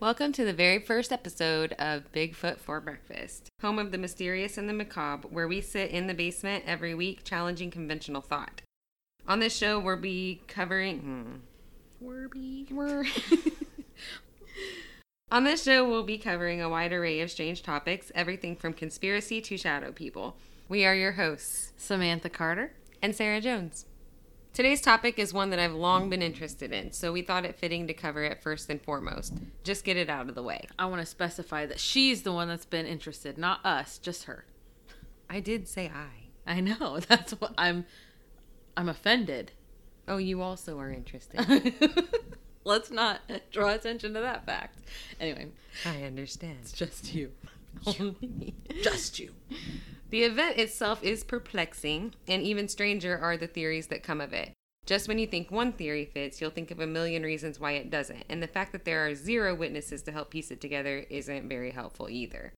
Welcome to the very first episode of Bigfoot for Breakfast, home of the mysterious and the macabre, where we sit in the basement every week challenging conventional thought. On this show, we'll be covering. Hmm, we're be. On this show, we'll be covering a wide array of strange topics, everything from conspiracy to shadow people. We are your hosts, Samantha Carter. and Sarah Jones. Today's topic is one that I've long been interested in, so we thought it fitting to cover it first and foremost. Just get it out of the way. I want to specify that she's the one that's been interested, not us, just her. I did say I. I know. That's what I'm I'm offended. Oh, you also are interested. Let's not draw attention to that fact. Anyway, I understand. it's just you. Only just you. The event itself is perplexing, and even stranger are the theories that come of it. Just when you think one theory fits, you'll think of a million reasons why it doesn't, and the fact that there are zero witnesses to help piece it together isn't very helpful either.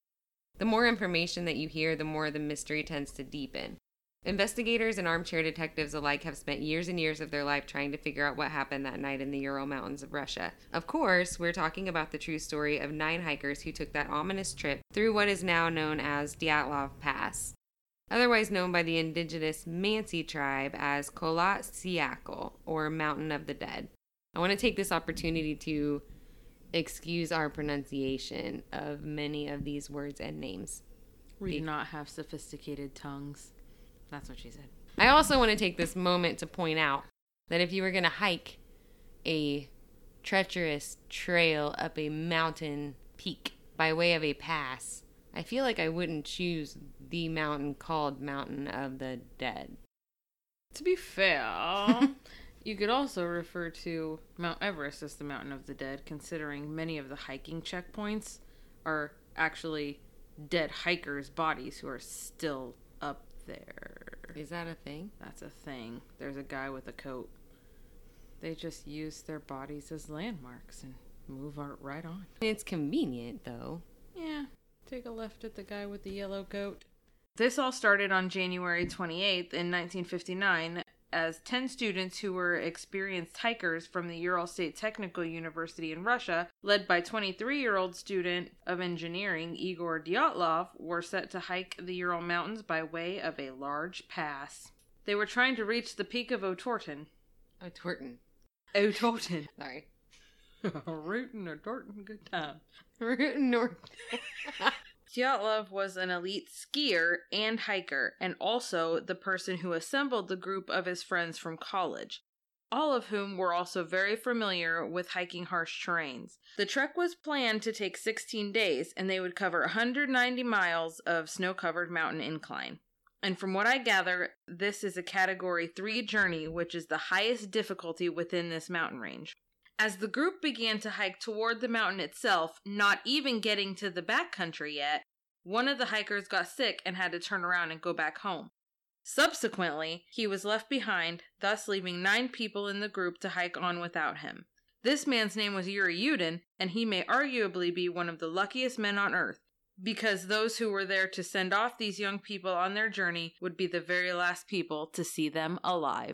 The more information that you hear, the more the mystery tends to deepen. Investigators and armchair detectives alike have spent years and years of their life trying to figure out what happened that night in the Ural Mountains of Russia. Of course, we're talking about the true story of nine hikers who took that ominous trip through what is now known as Dyatlov Pass, otherwise known by the indigenous Mansi tribe as Kholat Syakhl, or Mountain of the Dead. I want to take this opportunity to excuse our pronunciation of many of these words and names. We do not have sophisticated tongues. That's what she said. I also want to take this moment to point out that if you were going to hike a treacherous trail up a mountain peak by way of a pass, I feel like I wouldn't choose the mountain called Mountain of the Dead. To be fair, you could also refer to Mount Everest as the Mountain of the Dead, considering many of the hiking checkpoints are actually dead hikers' bodies who are still there. Is that a thing? That's a thing. There's a guy with a coat. They just use their bodies as landmarks and move on right on. It's convenient, though. Yeah, take a left at the guy with the yellow coat. This all started on January 28th in 1959 as 10 students who were experienced hikers from the Ural State Technical University in Russia, led by 23 year old student of engineering Igor Dyatlov, were set to hike the Ural Mountains by way of a large pass. They were trying to reach the peak of Otorten. Twerton. Otorten. Sorry. Rootin' or Torten, good time. Rootin' North. Dyatlov was an elite skier and hiker, and also the person who assembled the group of his friends from college, all of whom were also very familiar with hiking harsh terrains. The trek was planned to take 16 days, and they would cover 190 miles of snow covered mountain incline. And from what I gather, this is a Category 3 journey, which is the highest difficulty within this mountain range. As the group began to hike toward the mountain itself, not even getting to the backcountry yet, one of the hikers got sick and had to turn around and go back home. Subsequently, he was left behind, thus leaving nine people in the group to hike on without him. This man's name was Yuri Yudin, and he may arguably be one of the luckiest men on earth, because those who were there to send off these young people on their journey would be the very last people to see them alive.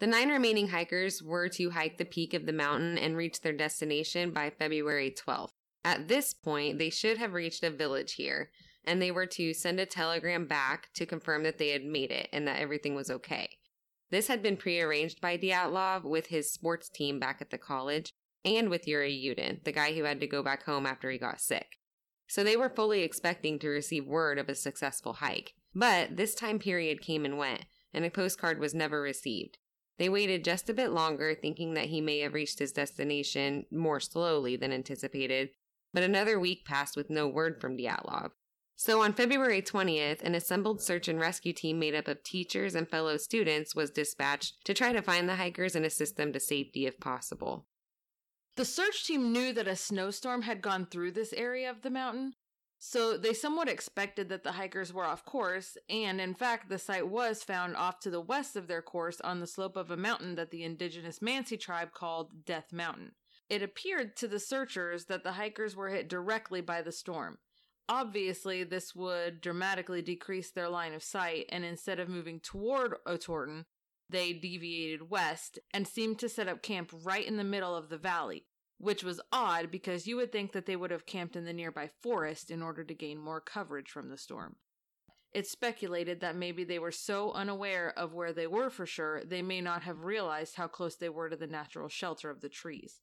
The nine remaining hikers were to hike the peak of the mountain and reach their destination by February 12th. At this point, they should have reached a village here, and they were to send a telegram back to confirm that they had made it and that everything was okay. This had been prearranged by Dyatlov with his sports team back at the college and with Yuri Yudin, the guy who had to go back home after he got sick. So they were fully expecting to receive word of a successful hike. But this time period came and went, and a postcard was never received. They waited just a bit longer, thinking that he may have reached his destination more slowly than anticipated, but another week passed with no word from Dyatlov. So on February 20th, an assembled search and rescue team made up of teachers and fellow students was dispatched to try to find the hikers and assist them to safety if possible. The search team knew that a snowstorm had gone through this area of the mountain, so they somewhat expected that the hikers were off course, and in fact, the site was found off to the west of their course on the slope of a mountain that the indigenous Mansi tribe called Death Mountain. It appeared to the searchers that the hikers were hit directly by the storm. Obviously, this would dramatically decrease their line of sight, and instead of moving toward Otorten, they deviated west and seemed to set up camp right in the middle of the valley, which was odd because you would think that they would have camped in the nearby forest in order to gain more coverage from the storm. It's speculated that maybe they were so unaware of where they were for sure, they may not have realized how close they were to the natural shelter of the trees.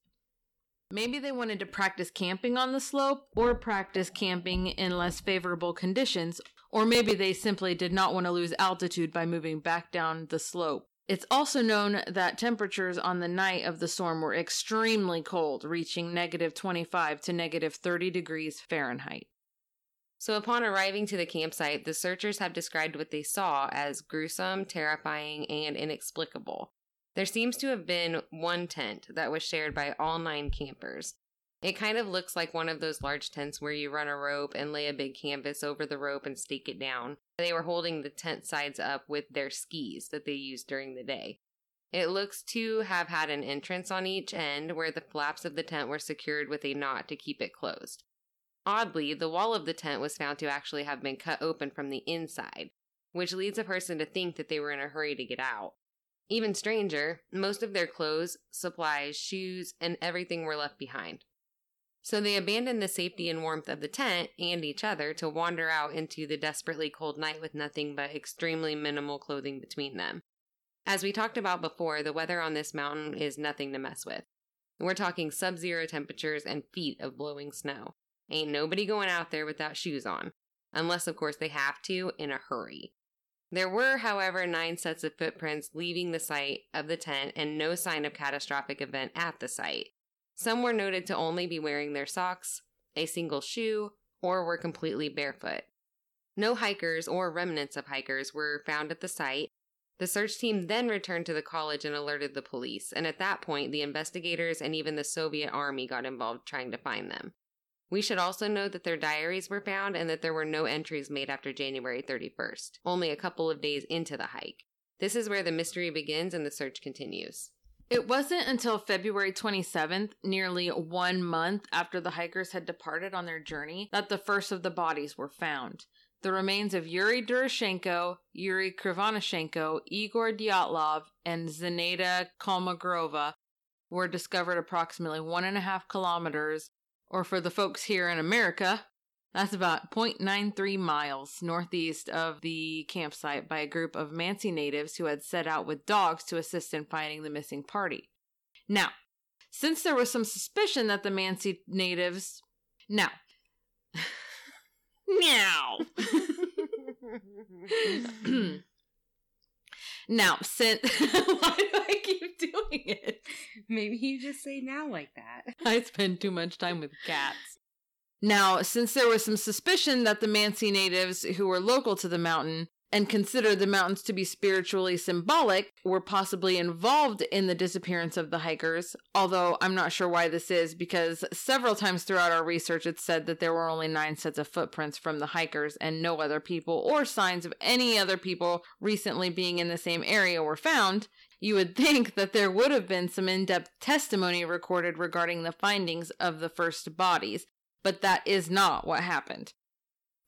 Maybe they wanted to practice camping on the slope or practice camping in less favorable conditions, or maybe they simply did not want to lose altitude by moving back down the slope. It's also known that temperatures on the night of the storm were extremely cold, reaching negative 25 to negative 30 degrees Fahrenheit. So, upon arriving to the campsite, the searchers have described what they saw as gruesome, terrifying, and inexplicable. There seems to have been one tent that was shared by all nine campers. It kind of looks like one of those large tents where you run a rope and lay a big canvas over the rope and stake it down. They were holding the tent sides up with their skis that they used during the day. It looks to have had an entrance on each end where the flaps of the tent were secured with a knot to keep it closed. Oddly, the wall of the tent was found to actually have been cut open from the inside, which leads a person to think that they were in a hurry to get out. Even stranger, most of their clothes, supplies, shoes, and everything were left behind. So they abandoned the safety and warmth of the tent and each other to wander out into the desperately cold night with nothing but extremely minimal clothing between them. As we talked about before, the weather on this mountain is nothing to mess with. We're talking sub zero temperatures and feet of blowing snow. Ain't nobody going out there without shoes on, unless, of course, they have to in a hurry. There were, however, nine sets of footprints leaving the site of the tent and no sign of catastrophic event at the site. Some were noted to only be wearing their socks, a single shoe, or were completely barefoot. No hikers or remnants of hikers were found at the site. The search team then returned to the college and alerted the police, and at that point, the investigators and even the Soviet army got involved trying to find them. We should also note that their diaries were found and that there were no entries made after January 31st, only a couple of days into the hike. This is where the mystery begins and the search continues. It wasn't until February 27th, nearly one month after the hikers had departed on their journey, that the first of the bodies were found. The remains of Yuri Doroshenko, Yuri Krivonishenko, Igor Dyatlov, and Zenaida Kolmogorova were discovered approximately one and a half kilometers or for the folks here in America, that's about 0.93 miles northeast of the campsite by a group of Mansi natives who had set out with dogs to assist in finding the missing party. Now, since there was some suspicion that the Mansi natives. Now. now. now, since. Why do I keep doing it? Maybe you just say now like that. I spend too much time with cats. Now, since there was some suspicion that the Mansi natives who were local to the mountain and considered the mountains to be spiritually symbolic were possibly involved in the disappearance of the hikers, although I'm not sure why this is because several times throughout our research it said that there were only nine sets of footprints from the hikers and no other people or signs of any other people recently being in the same area were found, you would think that there would have been some in depth testimony recorded regarding the findings of the first bodies, but that is not what happened.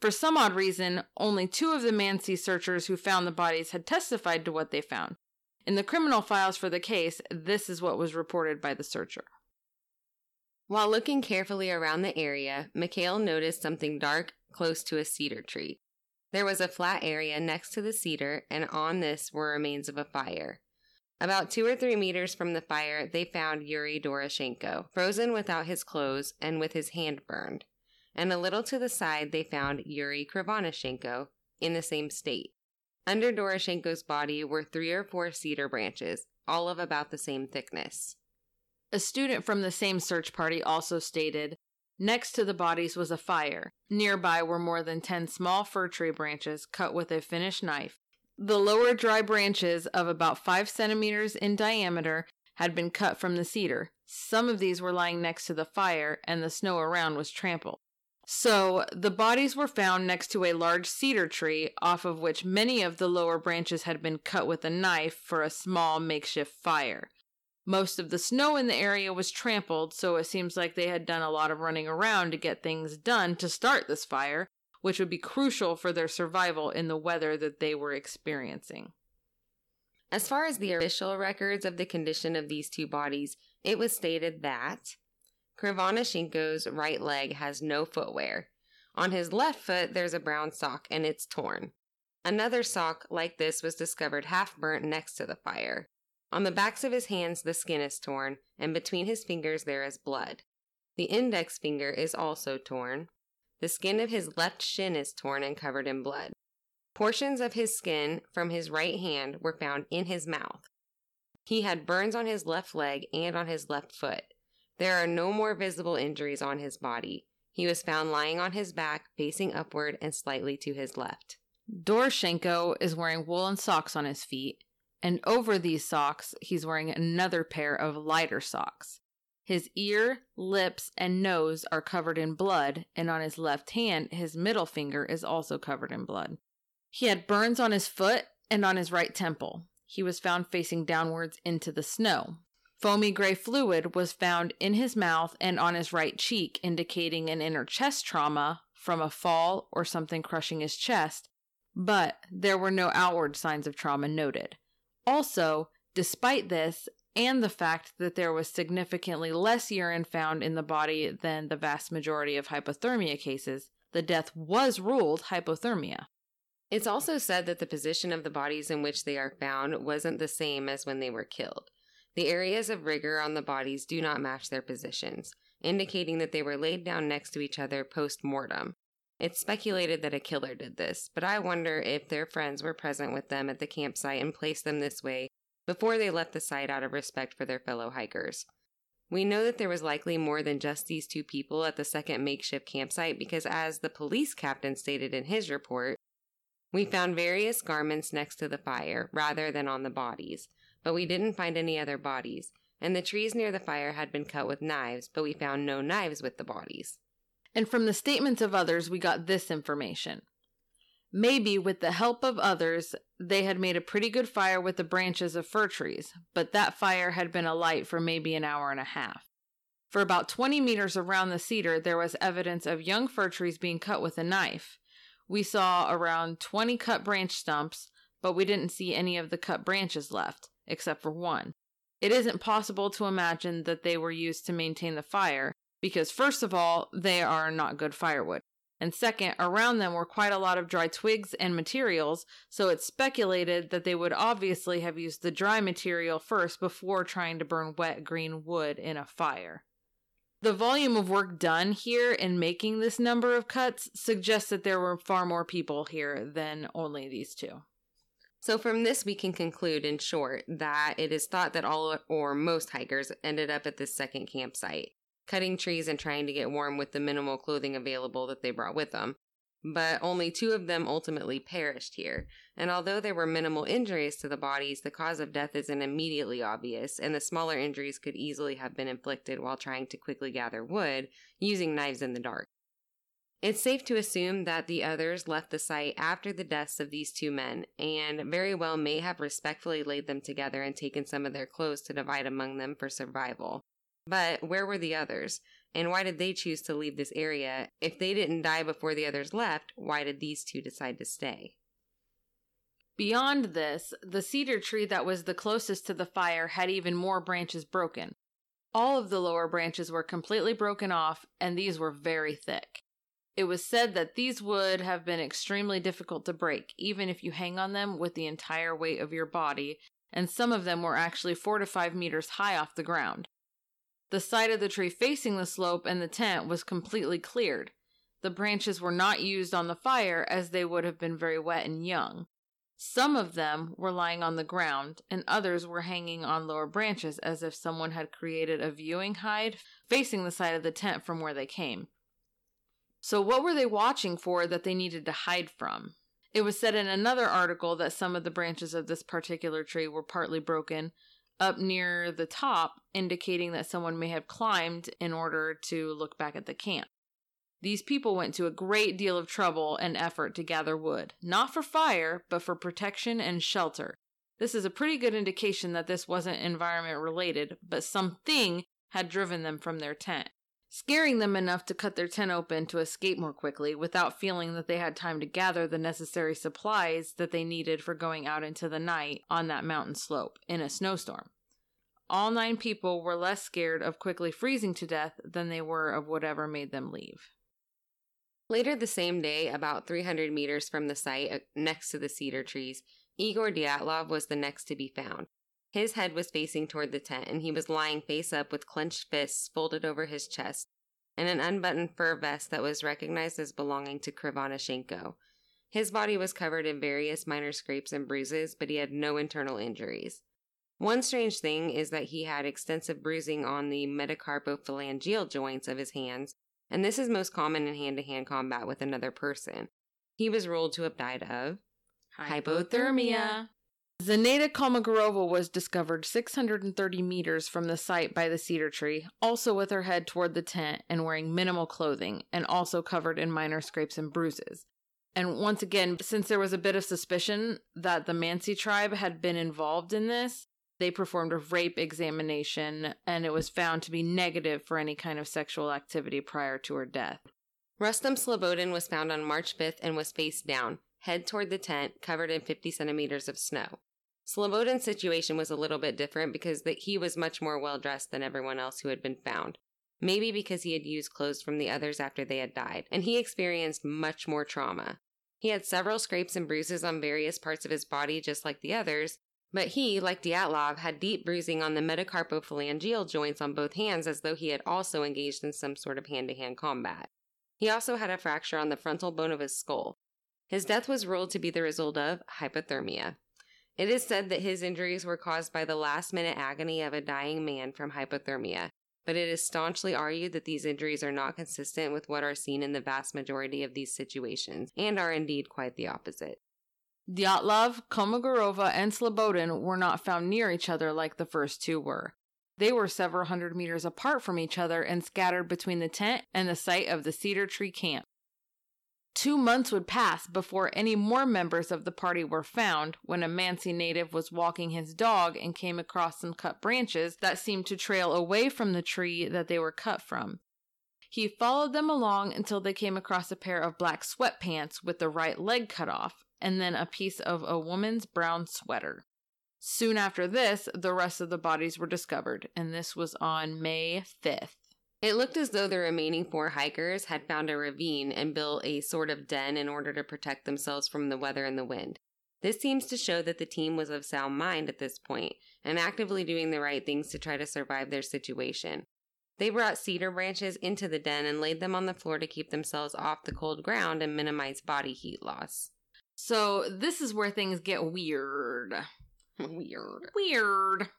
For some odd reason, only two of the Mansi searchers who found the bodies had testified to what they found. In the criminal files for the case, this is what was reported by the searcher. While looking carefully around the area, Mikhail noticed something dark close to a cedar tree. There was a flat area next to the cedar, and on this were remains of a fire. About two or three meters from the fire, they found Yuri Doroshenko, frozen without his clothes and with his hand burned. And a little to the side, they found Yuri Krivonishenko in the same state. Under Doroshenko's body were three or four cedar branches, all of about the same thickness. A student from the same search party also stated Next to the bodies was a fire. Nearby were more than ten small fir tree branches cut with a Finnish knife, the lower dry branches, of about five centimeters in diameter, had been cut from the cedar. Some of these were lying next to the fire, and the snow around was trampled. So, the bodies were found next to a large cedar tree, off of which many of the lower branches had been cut with a knife for a small makeshift fire. Most of the snow in the area was trampled, so it seems like they had done a lot of running around to get things done to start this fire, which would be crucial for their survival in the weather that they were experiencing. As far as the official records of the condition of these two bodies, it was stated that Krivonishenko's right leg has no footwear. On his left foot, there's a brown sock and it's torn. Another sock like this was discovered half burnt next to the fire. On the backs of his hands, the skin is torn, and between his fingers, there is blood. The index finger is also torn. The skin of his left shin is torn and covered in blood. Portions of his skin from his right hand were found in his mouth. He had burns on his left leg and on his left foot. There are no more visible injuries on his body. He was found lying on his back, facing upward and slightly to his left. Doroshenko is wearing woolen socks on his feet, and over these socks, he's wearing another pair of lighter socks. His ear, lips, and nose are covered in blood, and on his left hand, his middle finger is also covered in blood. He had burns on his foot and on his right temple. He was found facing downwards into the snow. Foamy gray fluid was found in his mouth and on his right cheek, indicating an inner chest trauma from a fall or something crushing his chest, but there were no outward signs of trauma noted. Also, despite this, and the fact that there was significantly less urine found in the body than the vast majority of hypothermia cases, the death was ruled hypothermia. It's also said that the position of the bodies in which they are found wasn't the same as when they were killed. The areas of rigor on the bodies do not match their positions, indicating that they were laid down next to each other post mortem. It's speculated that a killer did this, but I wonder if their friends were present with them at the campsite and placed them this way before they left the site out of respect for their fellow hikers. We know that there was likely more than just these two people at the second makeshift campsite because, as the police captain stated in his report, we found various garments next to the fire rather than on the bodies, but we didn't find any other bodies, and the trees near the fire had been cut with knives, but we found no knives with the bodies. And from the statements of others, we got this information. Maybe with the help of others, they had made a pretty good fire with the branches of fir trees, but that fire had been alight for maybe an hour and a half. For about 20 meters around the cedar, there was evidence of young fir trees being cut with a knife. We saw around 20 cut branch stumps, but we didn't see any of the cut branches left, except for one. It isn't possible to imagine that they were used to maintain the fire, because first of all, they are not good firewood. And second, around them were quite a lot of dry twigs and materials, so it's speculated that they would obviously have used the dry material first before trying to burn wet green wood in a fire. The volume of work done here in making this number of cuts suggests that there were far more people here than only these two. So, from this, we can conclude in short that it is thought that all or most hikers ended up at this second campsite cutting trees and trying to get warm with the minimal clothing available that they brought with them. But only two of them ultimately perished here, and although there were minimal injuries to the bodies, the cause of death isn't immediately obvious, and the smaller injuries could easily have been inflicted while trying to quickly gather wood using knives in the dark. It's safe to assume that the others left the site after the deaths of these two men, and very well may have respectfully laid them together and taken some of their clothes to divide among them for survival. But where were the others? And why did they choose to leave this area? If they didn't die before the others left, why did these two decide to stay? Beyond this, the cedar tree that was the closest to the fire had even more branches broken. All of the lower branches were completely broken off, and these were very thick. It was said that these would have been extremely difficult to break, even if you hang on them with the entire weight of your body, and some of them were actually four to five meters high off the ground. The side of the tree facing the slope and the tent was completely cleared. The branches were not used on the fire as they would have been very wet and young. Some of them were lying on the ground, and others were hanging on lower branches as if someone had created a viewing hide facing the side of the tent from where they came. So, what were they watching for that they needed to hide from? It was said in another article that some of the branches of this particular tree were partly broken, up near the top, indicating that someone may have climbed in order to look back at the camp. These people went to a great deal of trouble and effort to gather wood, not for fire, but for protection and shelter. This is a pretty good indication that this wasn't environment related, but something had driven them from their tent, scaring them enough to cut their tent open to escape more quickly without feeling that they had time to gather the necessary supplies that they needed for going out into the night on that mountain slope in a snowstorm. All nine people were less scared of quickly freezing to death than they were of whatever made them leave. Later the same day, about 300 meters from the site uh, next to the cedar trees, Igor Dyatlov was the next to be found. His head was facing toward the tent, and he was lying face up with clenched fists folded over his chest and an unbuttoned fur vest that was recognized as belonging to Krivonishenko. His body was covered in various minor scrapes and bruises, but he had no internal injuries. One strange thing is that he had extensive bruising on the metacarpophalangeal joints of his hands, and this is most common in hand to hand combat with another person. He was ruled to have died of hypothermia. Zenaida Kolmogorova was discovered 630 meters from the site by the cedar tree, also with her head toward the tent and wearing minimal clothing, and also covered in minor scrapes and bruises. And once again, since there was a bit of suspicion that the Mansi tribe had been involved in this, they performed a rape examination and it was found to be negative for any kind of sexual activity prior to her death. Rustem Slobodin was found on March 5th and was face down, head toward the tent, covered in 50 centimeters of snow. Slobodin's situation was a little bit different because that he was much more well dressed than everyone else who had been found. Maybe because he had used clothes from the others after they had died, and he experienced much more trauma. He had several scrapes and bruises on various parts of his body, just like the others, but he, like Dyatlov, had deep bruising on the metacarpophalangeal joints on both hands as though he had also engaged in some sort of hand to hand combat. He also had a fracture on the frontal bone of his skull. His death was ruled to be the result of hypothermia. It is said that his injuries were caused by the last minute agony of a dying man from hypothermia, but it is staunchly argued that these injuries are not consistent with what are seen in the vast majority of these situations, and are indeed quite the opposite. Dyatlov, Kolmogorova, and Slobodin were not found near each other like the first two were. They were several hundred meters apart from each other and scattered between the tent and the site of the cedar tree camp. Two months would pass before any more members of the party were found when a Mansi native was walking his dog and came across some cut branches that seemed to trail away from the tree that they were cut from. He followed them along until they came across a pair of black sweatpants with the right leg cut off, and then a piece of a woman's brown sweater. Soon after this, the rest of the bodies were discovered, and this was on May 5th. It looked as though the remaining four hikers had found a ravine and built a sort of den in order to protect themselves from the weather and the wind. This seems to show that the team was of sound mind at this point and actively doing the right things to try to survive their situation. They brought cedar branches into the den and laid them on the floor to keep themselves off the cold ground and minimize body heat loss. So, this is where things get weird. Weird. Weird.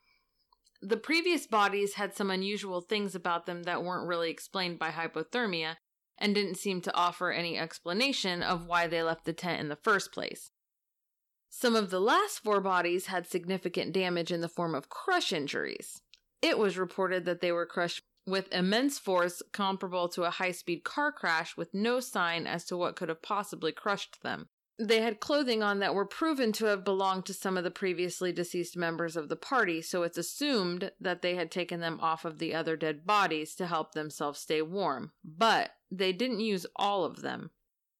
The previous bodies had some unusual things about them that weren't really explained by hypothermia and didn't seem to offer any explanation of why they left the tent in the first place. Some of the last four bodies had significant damage in the form of crush injuries. It was reported that they were crushed with immense force comparable to a high speed car crash with no sign as to what could have possibly crushed them. They had clothing on that were proven to have belonged to some of the previously deceased members of the party, so it's assumed that they had taken them off of the other dead bodies to help themselves stay warm. But they didn't use all of them.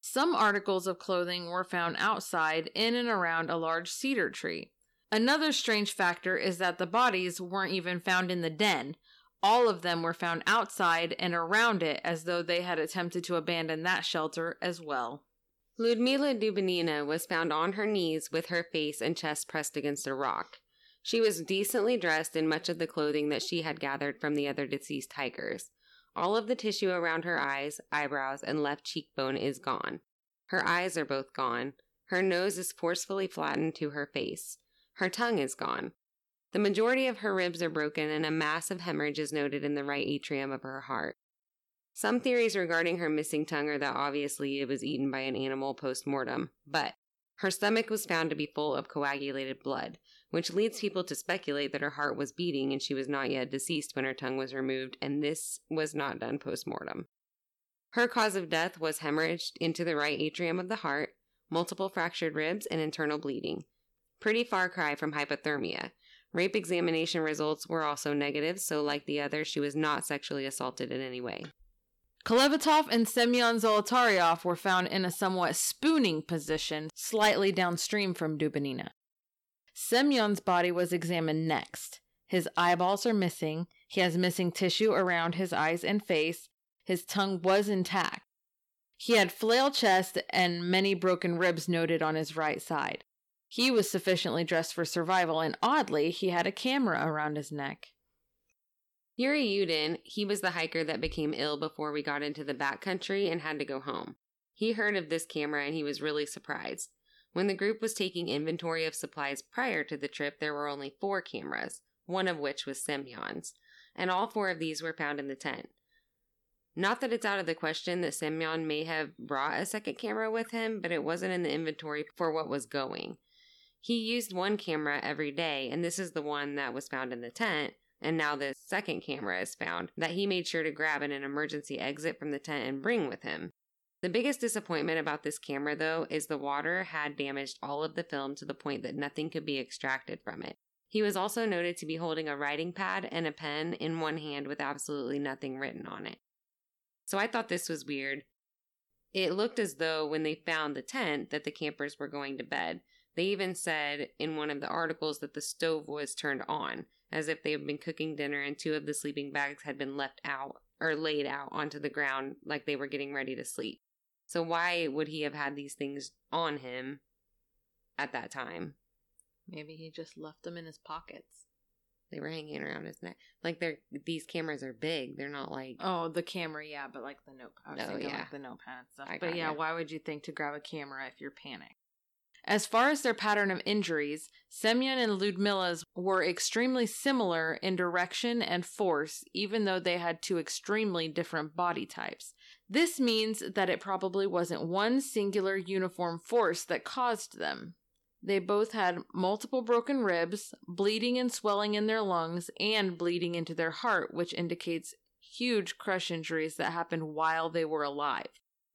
Some articles of clothing were found outside in and around a large cedar tree. Another strange factor is that the bodies weren't even found in the den. All of them were found outside and around it as though they had attempted to abandon that shelter as well. Ludmila Dubinina was found on her knees with her face and chest pressed against a rock. She was decently dressed in much of the clothing that she had gathered from the other deceased hikers. All of the tissue around her eyes, eyebrows, and left cheekbone is gone. Her eyes are both gone. Her nose is forcefully flattened to her face. Her tongue is gone. The majority of her ribs are broken, and a massive hemorrhage is noted in the right atrium of her heart. Some theories regarding her missing tongue are that obviously it was eaten by an animal post mortem, but her stomach was found to be full of coagulated blood, which leads people to speculate that her heart was beating and she was not yet deceased when her tongue was removed, and this was not done post mortem. Her cause of death was hemorrhaged into the right atrium of the heart, multiple fractured ribs, and internal bleeding. Pretty far cry from hypothermia. Rape examination results were also negative, so, like the other, she was not sexually assaulted in any way. Kolevatov and Semyon Zolotaryov were found in a somewhat spooning position, slightly downstream from Dubinina. Semyon's body was examined next. His eyeballs are missing. He has missing tissue around his eyes and face. His tongue was intact. He had flail chest and many broken ribs noted on his right side. He was sufficiently dressed for survival, and oddly, he had a camera around his neck. Yuri Yudin, he was the hiker that became ill before we got into the backcountry and had to go home. He heard of this camera and he was really surprised. When the group was taking inventory of supplies prior to the trip, there were only four cameras, one of which was Semyon's, and all four of these were found in the tent. Not that it's out of the question that Semyon may have brought a second camera with him, but it wasn't in the inventory for what was going. He used one camera every day, and this is the one that was found in the tent, and now this second camera is found that he made sure to grab in an emergency exit from the tent and bring with him. The biggest disappointment about this camera, though, is the water had damaged all of the film to the point that nothing could be extracted from it. He was also noted to be holding a writing pad and a pen in one hand with absolutely nothing written on it. So I thought this was weird. It looked as though when they found the tent that the campers were going to bed. They even said in one of the articles that the stove was turned on, as if they had been cooking dinner and two of the sleeping bags had been left out or laid out onto the ground like they were getting ready to sleep. So why would he have had these things on him at that time? Maybe he just left them in his pockets. They were hanging around his neck. Like they're these cameras are big. They're not like Oh, the camera, yeah, but like the notepad. I was Oh, thinking yeah. like the notepad stuff. I but yeah, ya. why would you think to grab a camera if you're panicked? As far as their pattern of injuries, Semyon and Ludmila's were extremely similar in direction and force, even though they had two extremely different body types. This means that it probably wasn't one singular uniform force that caused them. They both had multiple broken ribs, bleeding and swelling in their lungs, and bleeding into their heart, which indicates huge crush injuries that happened while they were alive.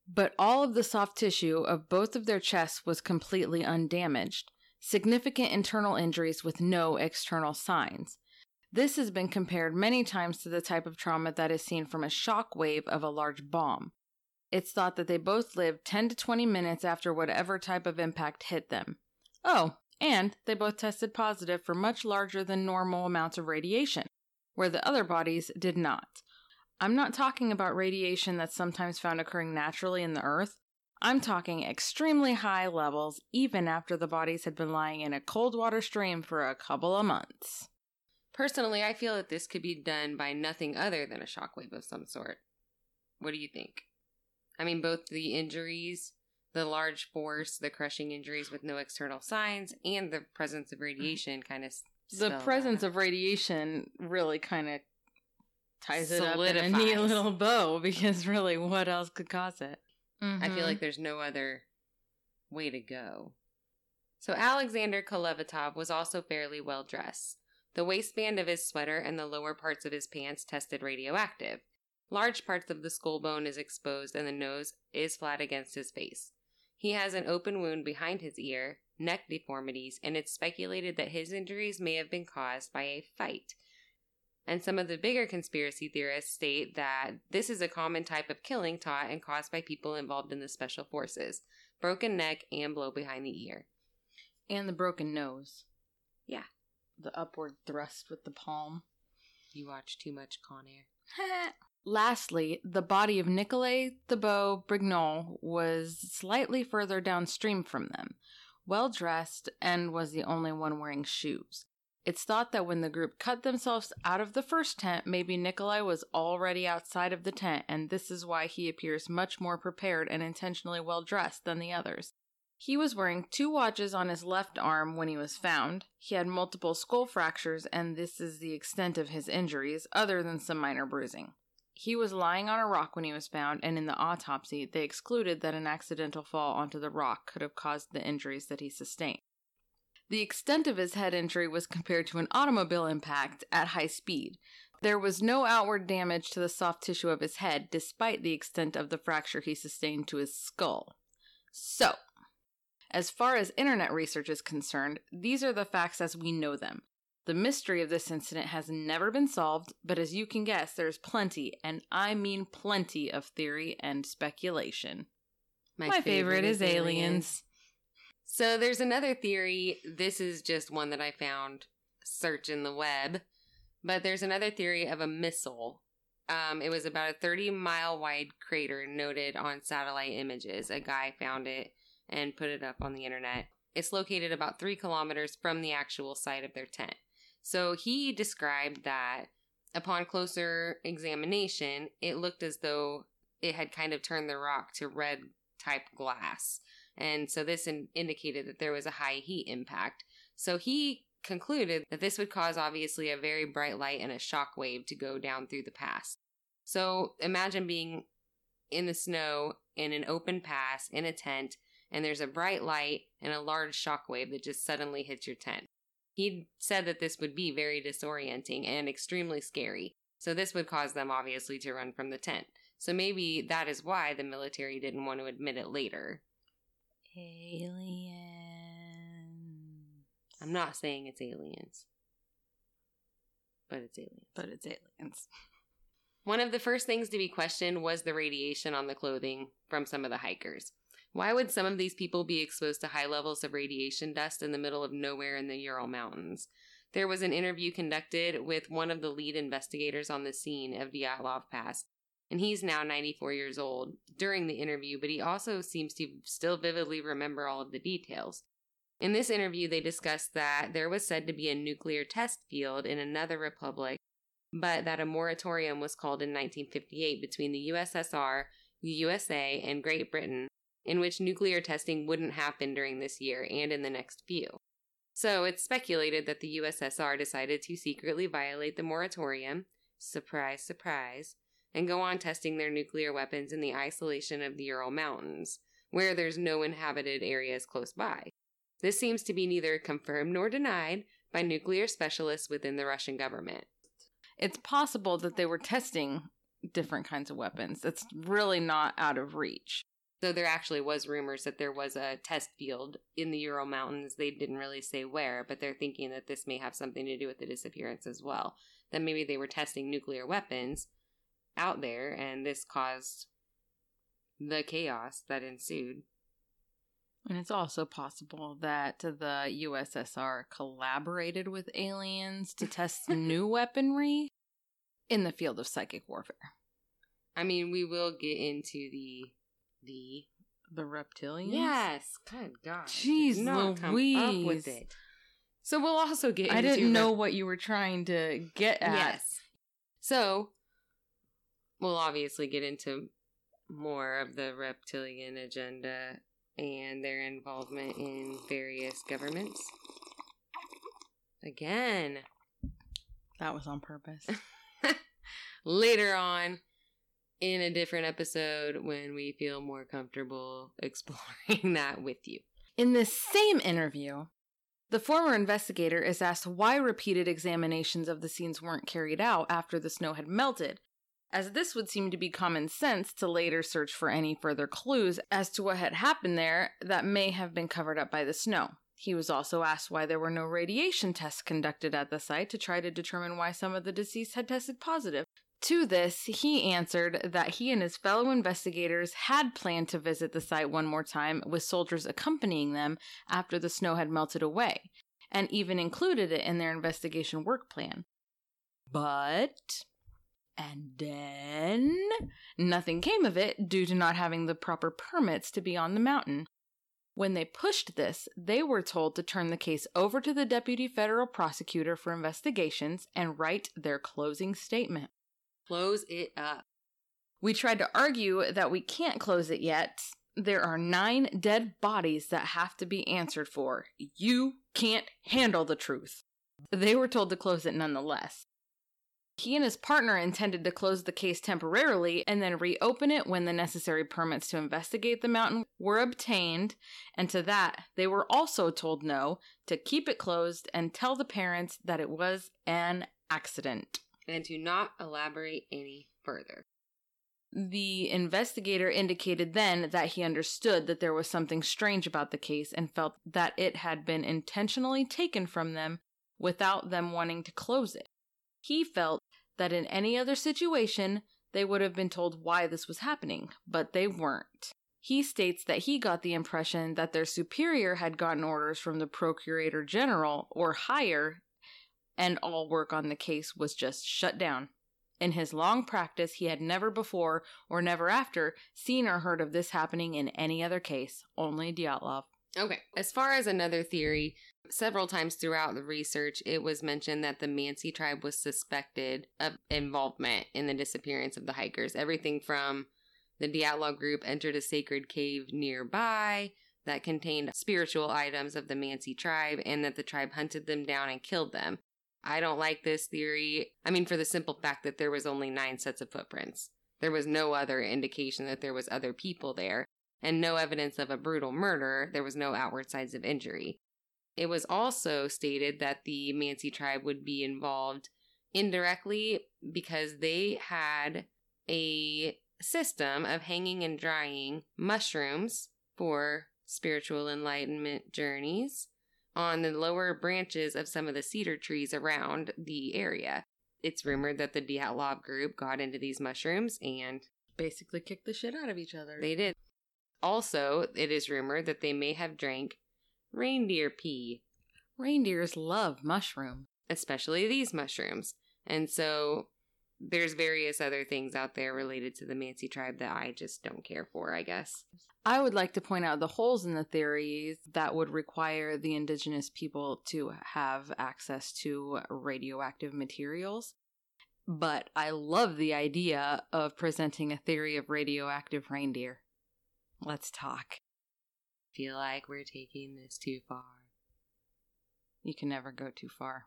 But all of the soft tissue of both of their chests was completely undamaged, significant internal injuries with no external signs. This has been compared many times to the type of trauma that is seen from a shock wave of a large bomb. It's thought that they both lived 10 to 20 minutes after whatever type of impact hit them. Oh, and they both tested positive for much larger than normal amounts of radiation, where the other bodies did not. I'm not talking about radiation that's sometimes found occurring naturally in the earth. I'm talking extremely high levels, even after the bodies had been lying in a cold water stream for a couple of months. Personally, I feel that this could be done by nothing other than a shockwave of some sort. What do you think? I mean, both the injuries, the large force, the crushing injuries with no external signs, and the presence of radiation kind of. The presence of radiation really kind of ties it up in a neat little bow because really, what else could cause it? Mm-hmm. I feel like there's no other way to go. So Alexander Kolevatov was also fairly well dressed. The waistband of his sweater and the lower parts of his pants tested radioactive. Large parts of the skull bone is exposed and the nose is flat against his face. He has an open wound behind his ear, neck deformities, and it's speculated that his injuries may have been caused by a fight. And some of the bigger conspiracy theorists state that this is a common type of killing taught and caused by people involved in the special forces broken neck and blow behind the ear. and the broken nose. Yeah. The upward thrust with the palm. You watch too much Con Air. Lastly, the body of Nicolay Thibault Brignol was slightly further downstream from them, well dressed, and was the only one wearing shoes. It's thought that when the group cut themselves out of the first tent, maybe Nikolai was already outside of the tent, and this is why he appears much more prepared and intentionally well dressed than the others. He was wearing two watches on his left arm when he was found. He had multiple skull fractures, and this is the extent of his injuries, other than some minor bruising. He was lying on a rock when he was found, and in the autopsy, they excluded that an accidental fall onto the rock could have caused the injuries that he sustained. The extent of his head injury was compared to an automobile impact at high speed. There was no outward damage to the soft tissue of his head, despite the extent of the fracture he sustained to his skull. So, As far as internet research is concerned, these are the facts as we know them. The mystery of this incident has never been solved, but as you can guess, there's plenty, and I mean plenty, of theory and speculation. My, favorite, is aliens. So there's another theory. This is just one that I found searching the web. But there's another theory of a missile. Um, it was about a 30 mile wide crater noted on satellite images. A guy found it and put it up on the internet. It's located about three kilometers from the actual site of their tent. So he described that upon closer examination, it looked as though it had kind of turned the rock to red type glass. And so this in- indicated that there was a high heat impact. So he concluded that this would cause obviously a very bright light and a shock wave to go down through the pass. So imagine being in the snow in an open pass in a tent and there's a bright light and a large shock wave that just suddenly hits your tent. He said that this would be very disorienting and extremely scary. So this would cause them obviously to run from the tent. So maybe that is why the military didn't want to admit it later. Aliens. I'm not saying it's aliens, but it's aliens. But it's aliens. One of the first things to be questioned was the radiation on the clothing from some of the hikers. Why would some of these people be exposed to high levels of radiation dust in the middle of nowhere in the Ural Mountains? There was an interview conducted with one of the lead investigators on the scene of Dyatlov Pass, and he's now 94 years old during the interview, but he also seems to still vividly remember all of the details. In this interview, they discussed that there was said to be a nuclear test field in another republic, but that a moratorium was called in 1958 between the USSR, the USA, and Great Britain in which nuclear testing wouldn't happen during this year and in the next few. So it's speculated that the USSR decided to secretly violate the moratorium, surprise, surprise, and go on testing their nuclear weapons in the isolation of the Ural Mountains, where there's no inhabited areas close by. This seems to be neither confirmed nor denied by nuclear specialists within the Russian government. It's possible that they were testing different kinds of weapons. It's really not out of reach. So there actually was rumors that there was a test field in the Ural Mountains. They didn't really say where, but they're thinking that this may have something to do with the disappearance as well. That maybe they were testing nuclear weapons out there, and this caused the chaos that ensued. And it's also possible that the USSR collaborated with aliens to test new weaponry in the field of psychic warfare. I mean, we will get into the the the reptilians. Yes. Good God. Jeez, not Louise. come up with it. So we'll also get. I didn't know what you were trying to get at. Yes. So we'll obviously get into more of the reptilian agenda and their involvement in various governments. Again, That was on purpose. later on in a different episode when we feel more comfortable exploring that with you. In this same interview, the former investigator is asked why repeated examinations of the scenes weren't carried out after the snow had melted, as this would seem to be common sense to later search for any further clues as to what had happened there that may have been covered up by the snow. He was also asked why there were no radiation tests conducted at the site to try to determine why some of the deceased had tested positive. To this, he answered that he and his fellow investigators had planned to visit the site one more time with soldiers accompanying them after the snow had melted away, and even included it in their investigation work plan. But. And then. Nothing came of it due to not having the proper permits to be on the mountain. When they pushed this, they were told to turn the case over to the deputy federal prosecutor for investigations and write their closing statement. Close it up. We tried to argue that we can't close it yet. There are nine dead bodies that have to be answered for. You can't handle the truth. They were told to close it nonetheless. He and his partner intended to close the case temporarily and then reopen it when the necessary permits to investigate the mountain were obtained, and to that, they were also told no, to keep it closed and tell the parents that it was an accident. And to not elaborate any further. The investigator indicated then that he understood that there was something strange about the case and felt that it had been intentionally taken from them without them wanting to close it. He felt that in any other situation, they would have been told why this was happening, but they weren't. He states that he got the impression that their superior had gotten orders from the Procurator General or higher, and all work on the case was just shut down. In his long practice, he had never before or never after seen or heard of this happening in any other case, only Dyatlov. Okay. As far as another theory, several times throughout the research, it was mentioned that the Mansi tribe was suspected of involvement in the disappearance of the hikers. Everything from the Dyatlov group entered a sacred cave nearby that contained spiritual items of the Mansi tribe, and that the tribe hunted them down and killed them. I don't like this theory. I mean, for the simple fact that there was only nine sets of footprints. There was no other indication that there was other people there, and no evidence of a brutal murder. There was no outward signs of injury. It was also stated that the Mansi tribe would be involved indirectly because they had a system of hanging and drying mushrooms for spiritual enlightenment journeys on the lower branches of some of the cedar trees around the area. It's rumored that the Dyatlov group got into these mushrooms and Basically, kicked the shit out of each other. they did. Also, it is rumored that they may have drank reindeer pee, Reindeers love mushroom. especially these mushrooms. And so there's various other things out there related to the Mansi tribe that I just don't care for, I guess. I would like to point out the holes in the theories that would require the indigenous people to have access to radioactive materials. But I love the idea of presenting a theory of radioactive reindeer. Let's talk. Feel like we're taking this too far. You can never go too far.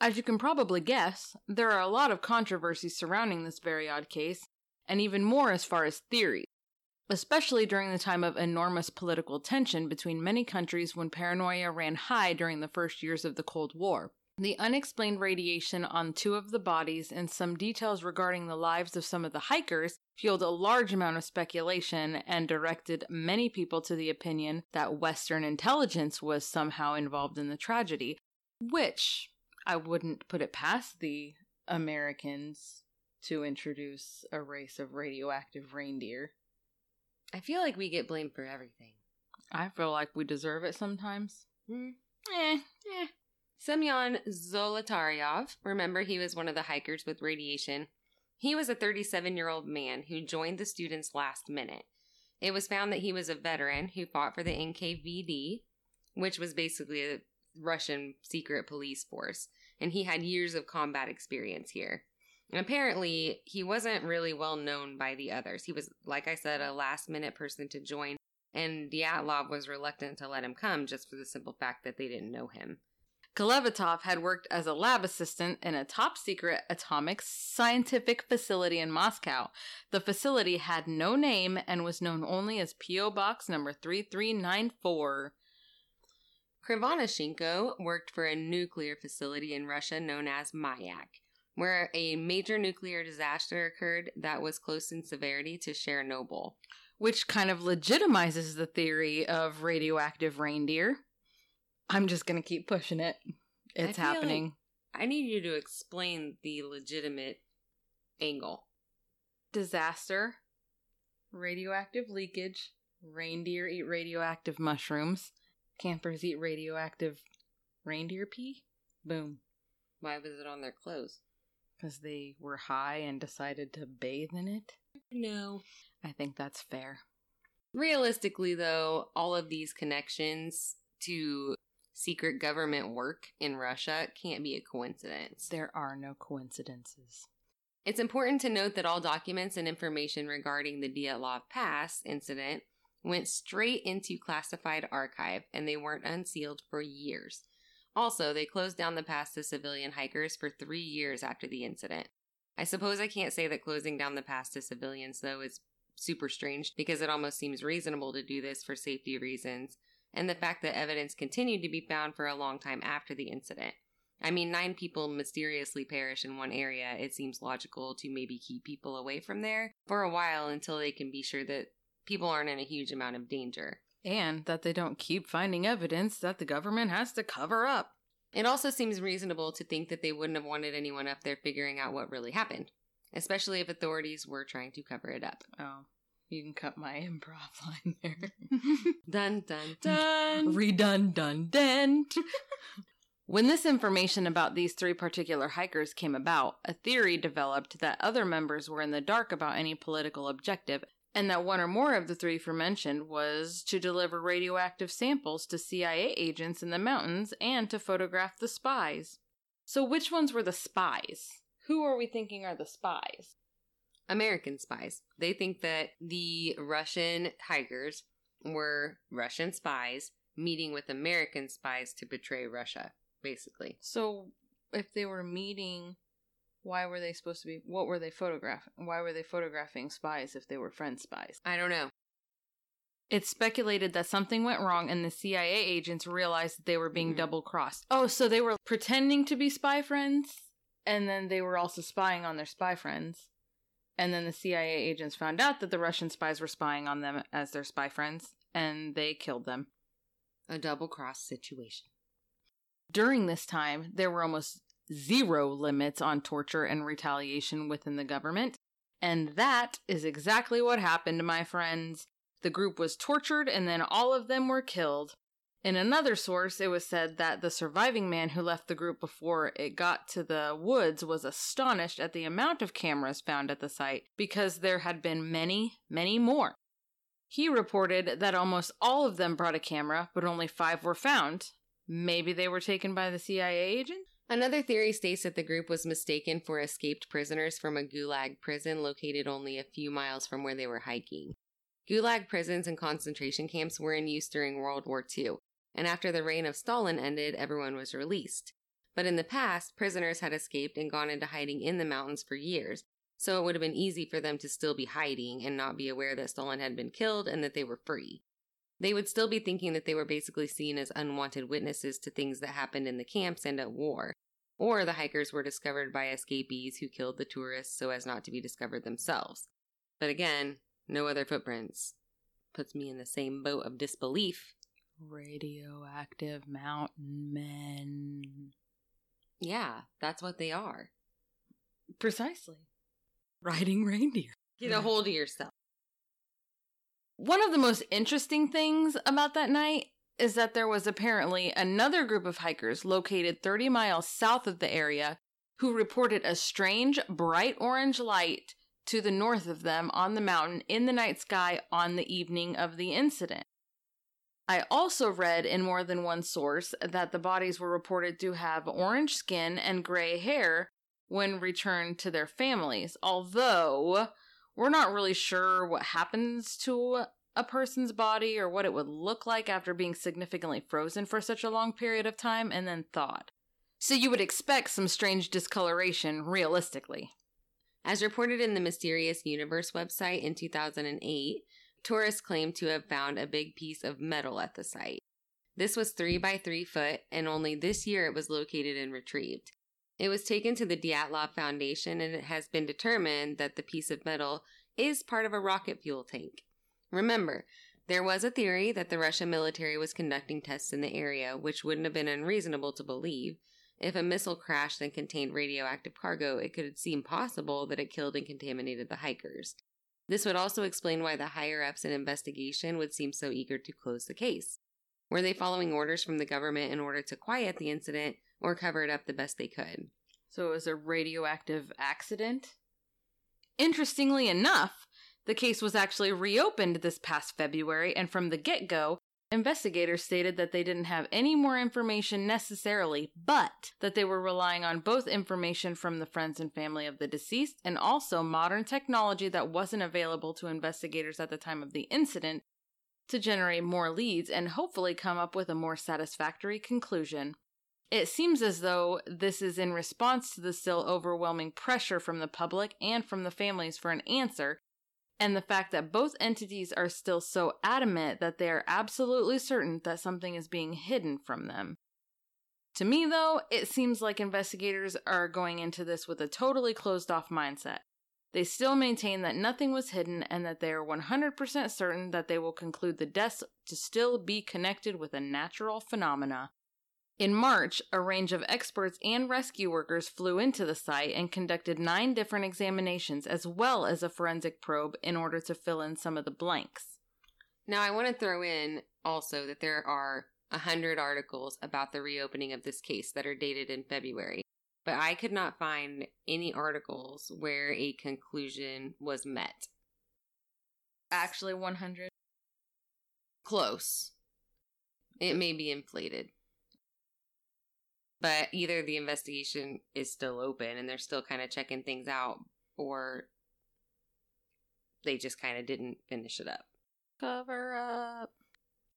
As you can probably guess, there are a lot of controversies surrounding this very odd case, and even more as far as theories, especially during the time of enormous political tension between many countries when paranoia ran high during the first years of the Cold War. The unexplained radiation on two of the bodies and some details regarding the lives of some of the hikers fueled a large amount of speculation and directed many people to the opinion that Western intelligence was somehow involved in the tragedy, which I wouldn't put it past the Americans to introduce a race of radioactive reindeer. I feel like we get blamed for everything. I feel like we deserve it sometimes. Hmm. Eh, Eh. Semyon Zolotaryov, remember he was one of the hikers with radiation. He was a 37 year old man who joined the students last minute. It was found that he was a veteran who fought for the NKVD, which was basically a Russian secret police force, and he had years of combat experience here. And apparently, he wasn't really well known by the others. He was, like I said, a last minute person to join, and Dyatlov was reluctant to let him come just for the simple fact that they didn't know him. Kolevatov had worked as a lab assistant in a top secret atomic scientific facility in Moscow. The facility had no name and was known only as P.O. Box number 3394. Krivonishenko worked for a nuclear facility in Russia known as Mayak, where a major nuclear disaster occurred that was close in severity to Chernobyl. which kind of legitimizes the theory of radioactive reindeer. I'm just going to keep pushing it. It's I happening. I need you to explain the legitimate angle. Disaster, radioactive leakage, reindeer eat radioactive mushrooms, campers eat radioactive reindeer pee. Boom. Why was it on their clothes? Because they were high and decided to bathe in it. No. I think that's fair. Realistically, though, all of these connections to secret government work in Russia can't be a coincidence. There are no coincidences. It's important to note that all documents and information regarding the Dyatlov Pass incident went straight into classified archive and they weren't unsealed for years. Also, they closed down the pass to civilian hikers for three years after the incident. I suppose I can't say that closing down the pass to civilians, though, is super strange because it almost seems reasonable to do this for safety reasons, and the fact that evidence continued to be found for a long time after the incident. I mean, nine people mysteriously perish in one area. It seems logical to maybe keep people away from there for a while until they can be sure that people aren't in a huge amount of danger. And that they don't keep finding evidence that the government has to cover up. It also seems reasonable to think that they wouldn't have wanted anyone up there figuring out what really happened, especially if authorities were trying to cover it up. Oh, you can cut my improv line there. Dun dun dun. Redundant. when this information about these three particular hikers came about, a theory developed that other members were in the dark about any political objective, and that one or more of the three aforementioned was to deliver radioactive samples to CIA agents in the mountains and to photograph the spies. So, which ones were the spies? Who are we thinking are the spies? American spies. They think that the Russian tigers were Russian spies meeting with American spies to betray Russia, basically. So, if they were meeting, why were they supposed to be? What were they photographing? Why were they photographing spies if they were friend spies? I don't know. It's speculated that something went wrong and the CIA agents realized that they were being Mhm. double crossed. Oh, so they were pretending to be spy friends and then they were also spying on their spy friends. And then the CIA agents found out that the Russian spies were spying on them as their spy friends and they killed them. A double cross situation. During this time, there were almost zero limits on torture and retaliation within the government. And that is exactly what happened, my friends. The group was tortured and then all of them were killed. In another source, it was said that the surviving man who left the group before it got to the woods was astonished at the amount of cameras found at the site because there had been many, many more. He reported that almost all of them brought a camera, but only five were found. Maybe they were taken by the CIA agent? Another theory states that the group was mistaken for escaped prisoners from a gulag prison located only a few miles from where they were hiking. Gulag prisons and concentration camps were in use during World War II, and after the reign of Stalin ended, everyone was released. But in the past, prisoners had escaped and gone into hiding in the mountains for years, so it would have been easy for them to still be hiding and not be aware that Stalin had been killed and that they were free. They would still be thinking that they were basically seen as unwanted witnesses to things that happened in the camps and at war. Or the hikers were discovered by escapees who killed the tourists so as not to be discovered themselves. But again, no other footprints. Puts me in the same boat of disbelief. Radioactive mountain men. Yeah, that's what they are. Precisely. Riding reindeer. Get a hold of yourself. One of the most interesting things about that night is that there was apparently another group of hikers located 30 miles south of the area who reported a strange bright orange light to the north of them on the mountain in the night sky on the evening of the incident. I also read in more than one source that the bodies were reported to have orange skin and gray hair when returned to their families, although we're not really sure what happens to a person's body or what it would look like after being significantly frozen for such a long period of time and then thawed. So you would expect some strange discoloration realistically. As reported in the Mysterious Universe website in 2008, tourists claim to have found a big piece of metal at the site. This was 3 by 3 foot, and only this year it was located and retrieved. It was taken to the Dyatlov Foundation, and it has been determined that the piece of metal is part of a rocket fuel tank. Remember, there was a theory that the Russian military was conducting tests in the area, which wouldn't have been unreasonable to believe. If a missile crashed and contained radioactive cargo, it could seem possible that it killed and contaminated the hikers. This would also explain why the higher ups in investigation would seem so eager to close the case. Were they following orders from the government in order to quiet the incident or cover it up the best they could? So it was a radioactive accident? Interestingly enough, the case was actually reopened this past February, and from the get go, investigators stated that they didn't have any more information necessarily, but that they were relying on both information from the friends and family of the deceased and also modern technology that wasn't available to investigators at the time of the incident to generate more leads and hopefully come up with a more satisfactory conclusion. It seems as though this is in response to the still overwhelming pressure from the public and from the families for an answer, and the fact that both entities are still so adamant that they are absolutely certain that something is being hidden from them. To me, though, it seems like investigators are going into this with a totally closed off mindset. They still maintain that nothing was hidden and that they are 100% certain that they will conclude the deaths to still be connected with a natural phenomena. In March, a range of experts and rescue workers flew into the site and conducted nine different examinations as well as a forensic probe in order to fill in some of the blanks. Now, I want to throw in also that there are a hundred articles about the reopening of this case that are dated in February, but I could not find any articles where a conclusion was met. Actually, 100. Close. It may be inflated. But either the investigation is still open and they're still kind of checking things out, or they just kind of didn't finish it up. Cover up.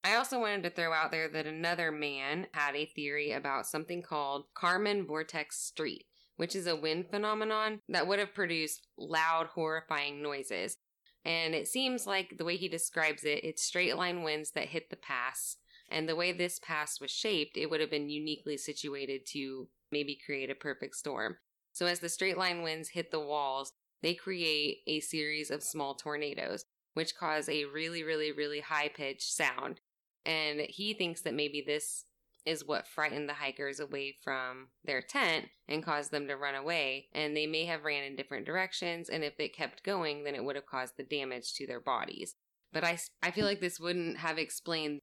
I also wanted to throw out there that another man had a theory about something called Kármán Vortex Street, which is a wind phenomenon that would have produced loud, horrifying noises. And it seems like the way he describes it, it's straight line winds that hit the pass. And the way this pass was shaped, it would have been uniquely situated to maybe create a perfect storm. So as the straight line winds hit the walls, they create a series of small tornadoes, which cause a really, really, really high pitched sound. And he thinks that maybe this is what frightened the hikers away from their tent and caused them to run away. And they may have ran in different directions. And if it kept going, then it would have caused the damage to their bodies. But I, I feel like this wouldn't have explained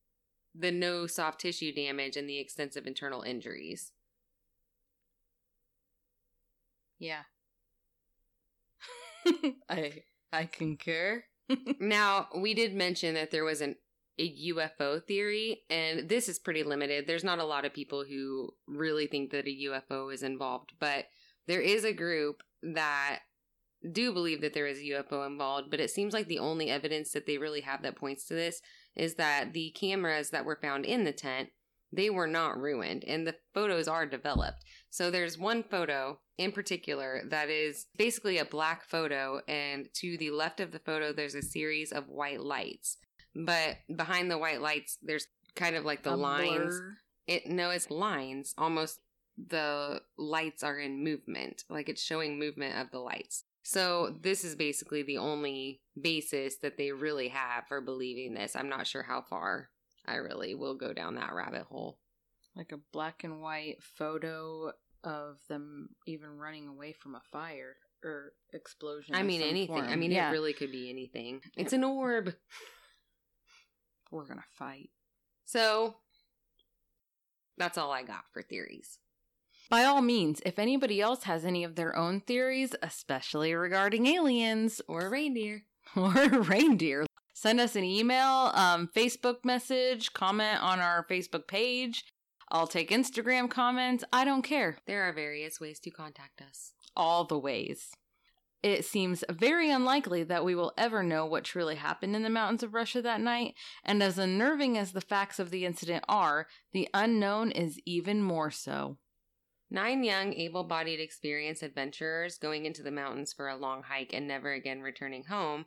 the no soft tissue damage and the extensive internal injuries. Yeah. I I concur. now, we did mention that there was an a UFO theory, and this is pretty limited. There's not a lot of people who really think that a UFO is involved, but there is a group that do believe that there is a UFO involved, but it seems like the only evidence that they really have that points to this is that the cameras that were found in the tent, they were not ruined and the photos are developed. So there's one photo in particular that is basically a black photo and to the left of the photo there's a series of white lights. But behind the white lights, there's kind of like the A lines. blur. It no, it's lines. Almost the lights are in movement, like it's showing movement of the lights. So this is basically the only basis that they really have for believing this. I'm not sure how far I really will go down that rabbit hole. Like a black and white photo of them even running away from a fire or explosion. I mean anything. I mean yeah. it really could be anything. It's an orb. We're gonna fight. So that's all I got for theories. By all means, if anybody else has any of their own theories, especially regarding aliens Or reindeer. or reindeer, send us an email, um, Facebook message, comment on our Facebook page. I'll take Instagram comments. I don't care. There are various ways to contact us. All the ways. It seems very unlikely that we will ever know what truly happened in the mountains of Russia that night, and as unnerving as the facts of the incident are, the unknown is even more so. Nine young, able bodied, experienced adventurers going into the mountains for a long hike and never again returning home,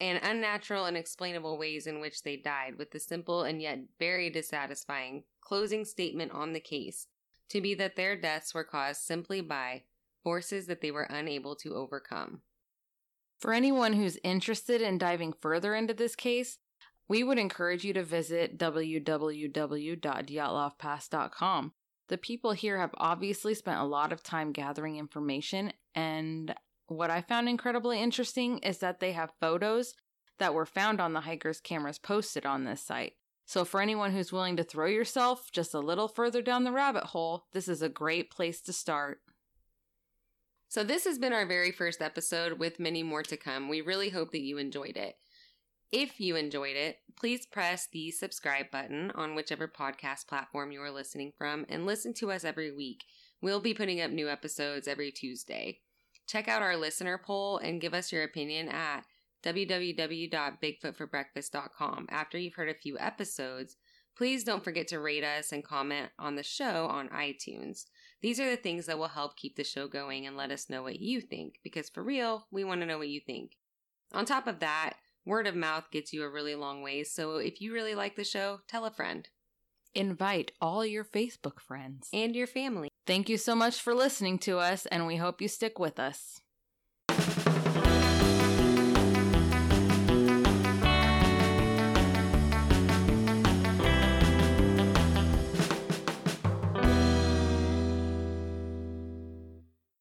and unnatural and explainable ways in which they died, with the simple and yet very dissatisfying closing statement on the case to be that their deaths were caused simply by forces that they were unable to overcome. For anyone who's interested in diving further into this case, we would encourage you to visit www.dyatlovpass.com. The people here have obviously spent a lot of time gathering information, and what I found incredibly interesting is that they have photos that were found on the hikers' cameras posted on this site. So, for anyone who's willing to throw yourself just a little further down the rabbit hole, this is a great place to start. So, this has been our very first episode with many more to come. We really hope that you enjoyed it. If you enjoyed it, please press the subscribe button on whichever podcast platform you are listening from and listen to us every week. We'll be putting up new episodes every Tuesday. Check out our listener poll and give us your opinion at www.bigfootforbreakfast.com. After you've heard a few episodes, please don't forget to rate us and comment on the show on iTunes. These are the things that will help keep the show going and let us know what you think, because for real, we want to know what you think. On top of that, word of mouth gets you a really long ways, so if you really like the show, tell a friend. Invite all your Facebook friends. And your family. Thank you so much for listening to us, and we hope you stick with us.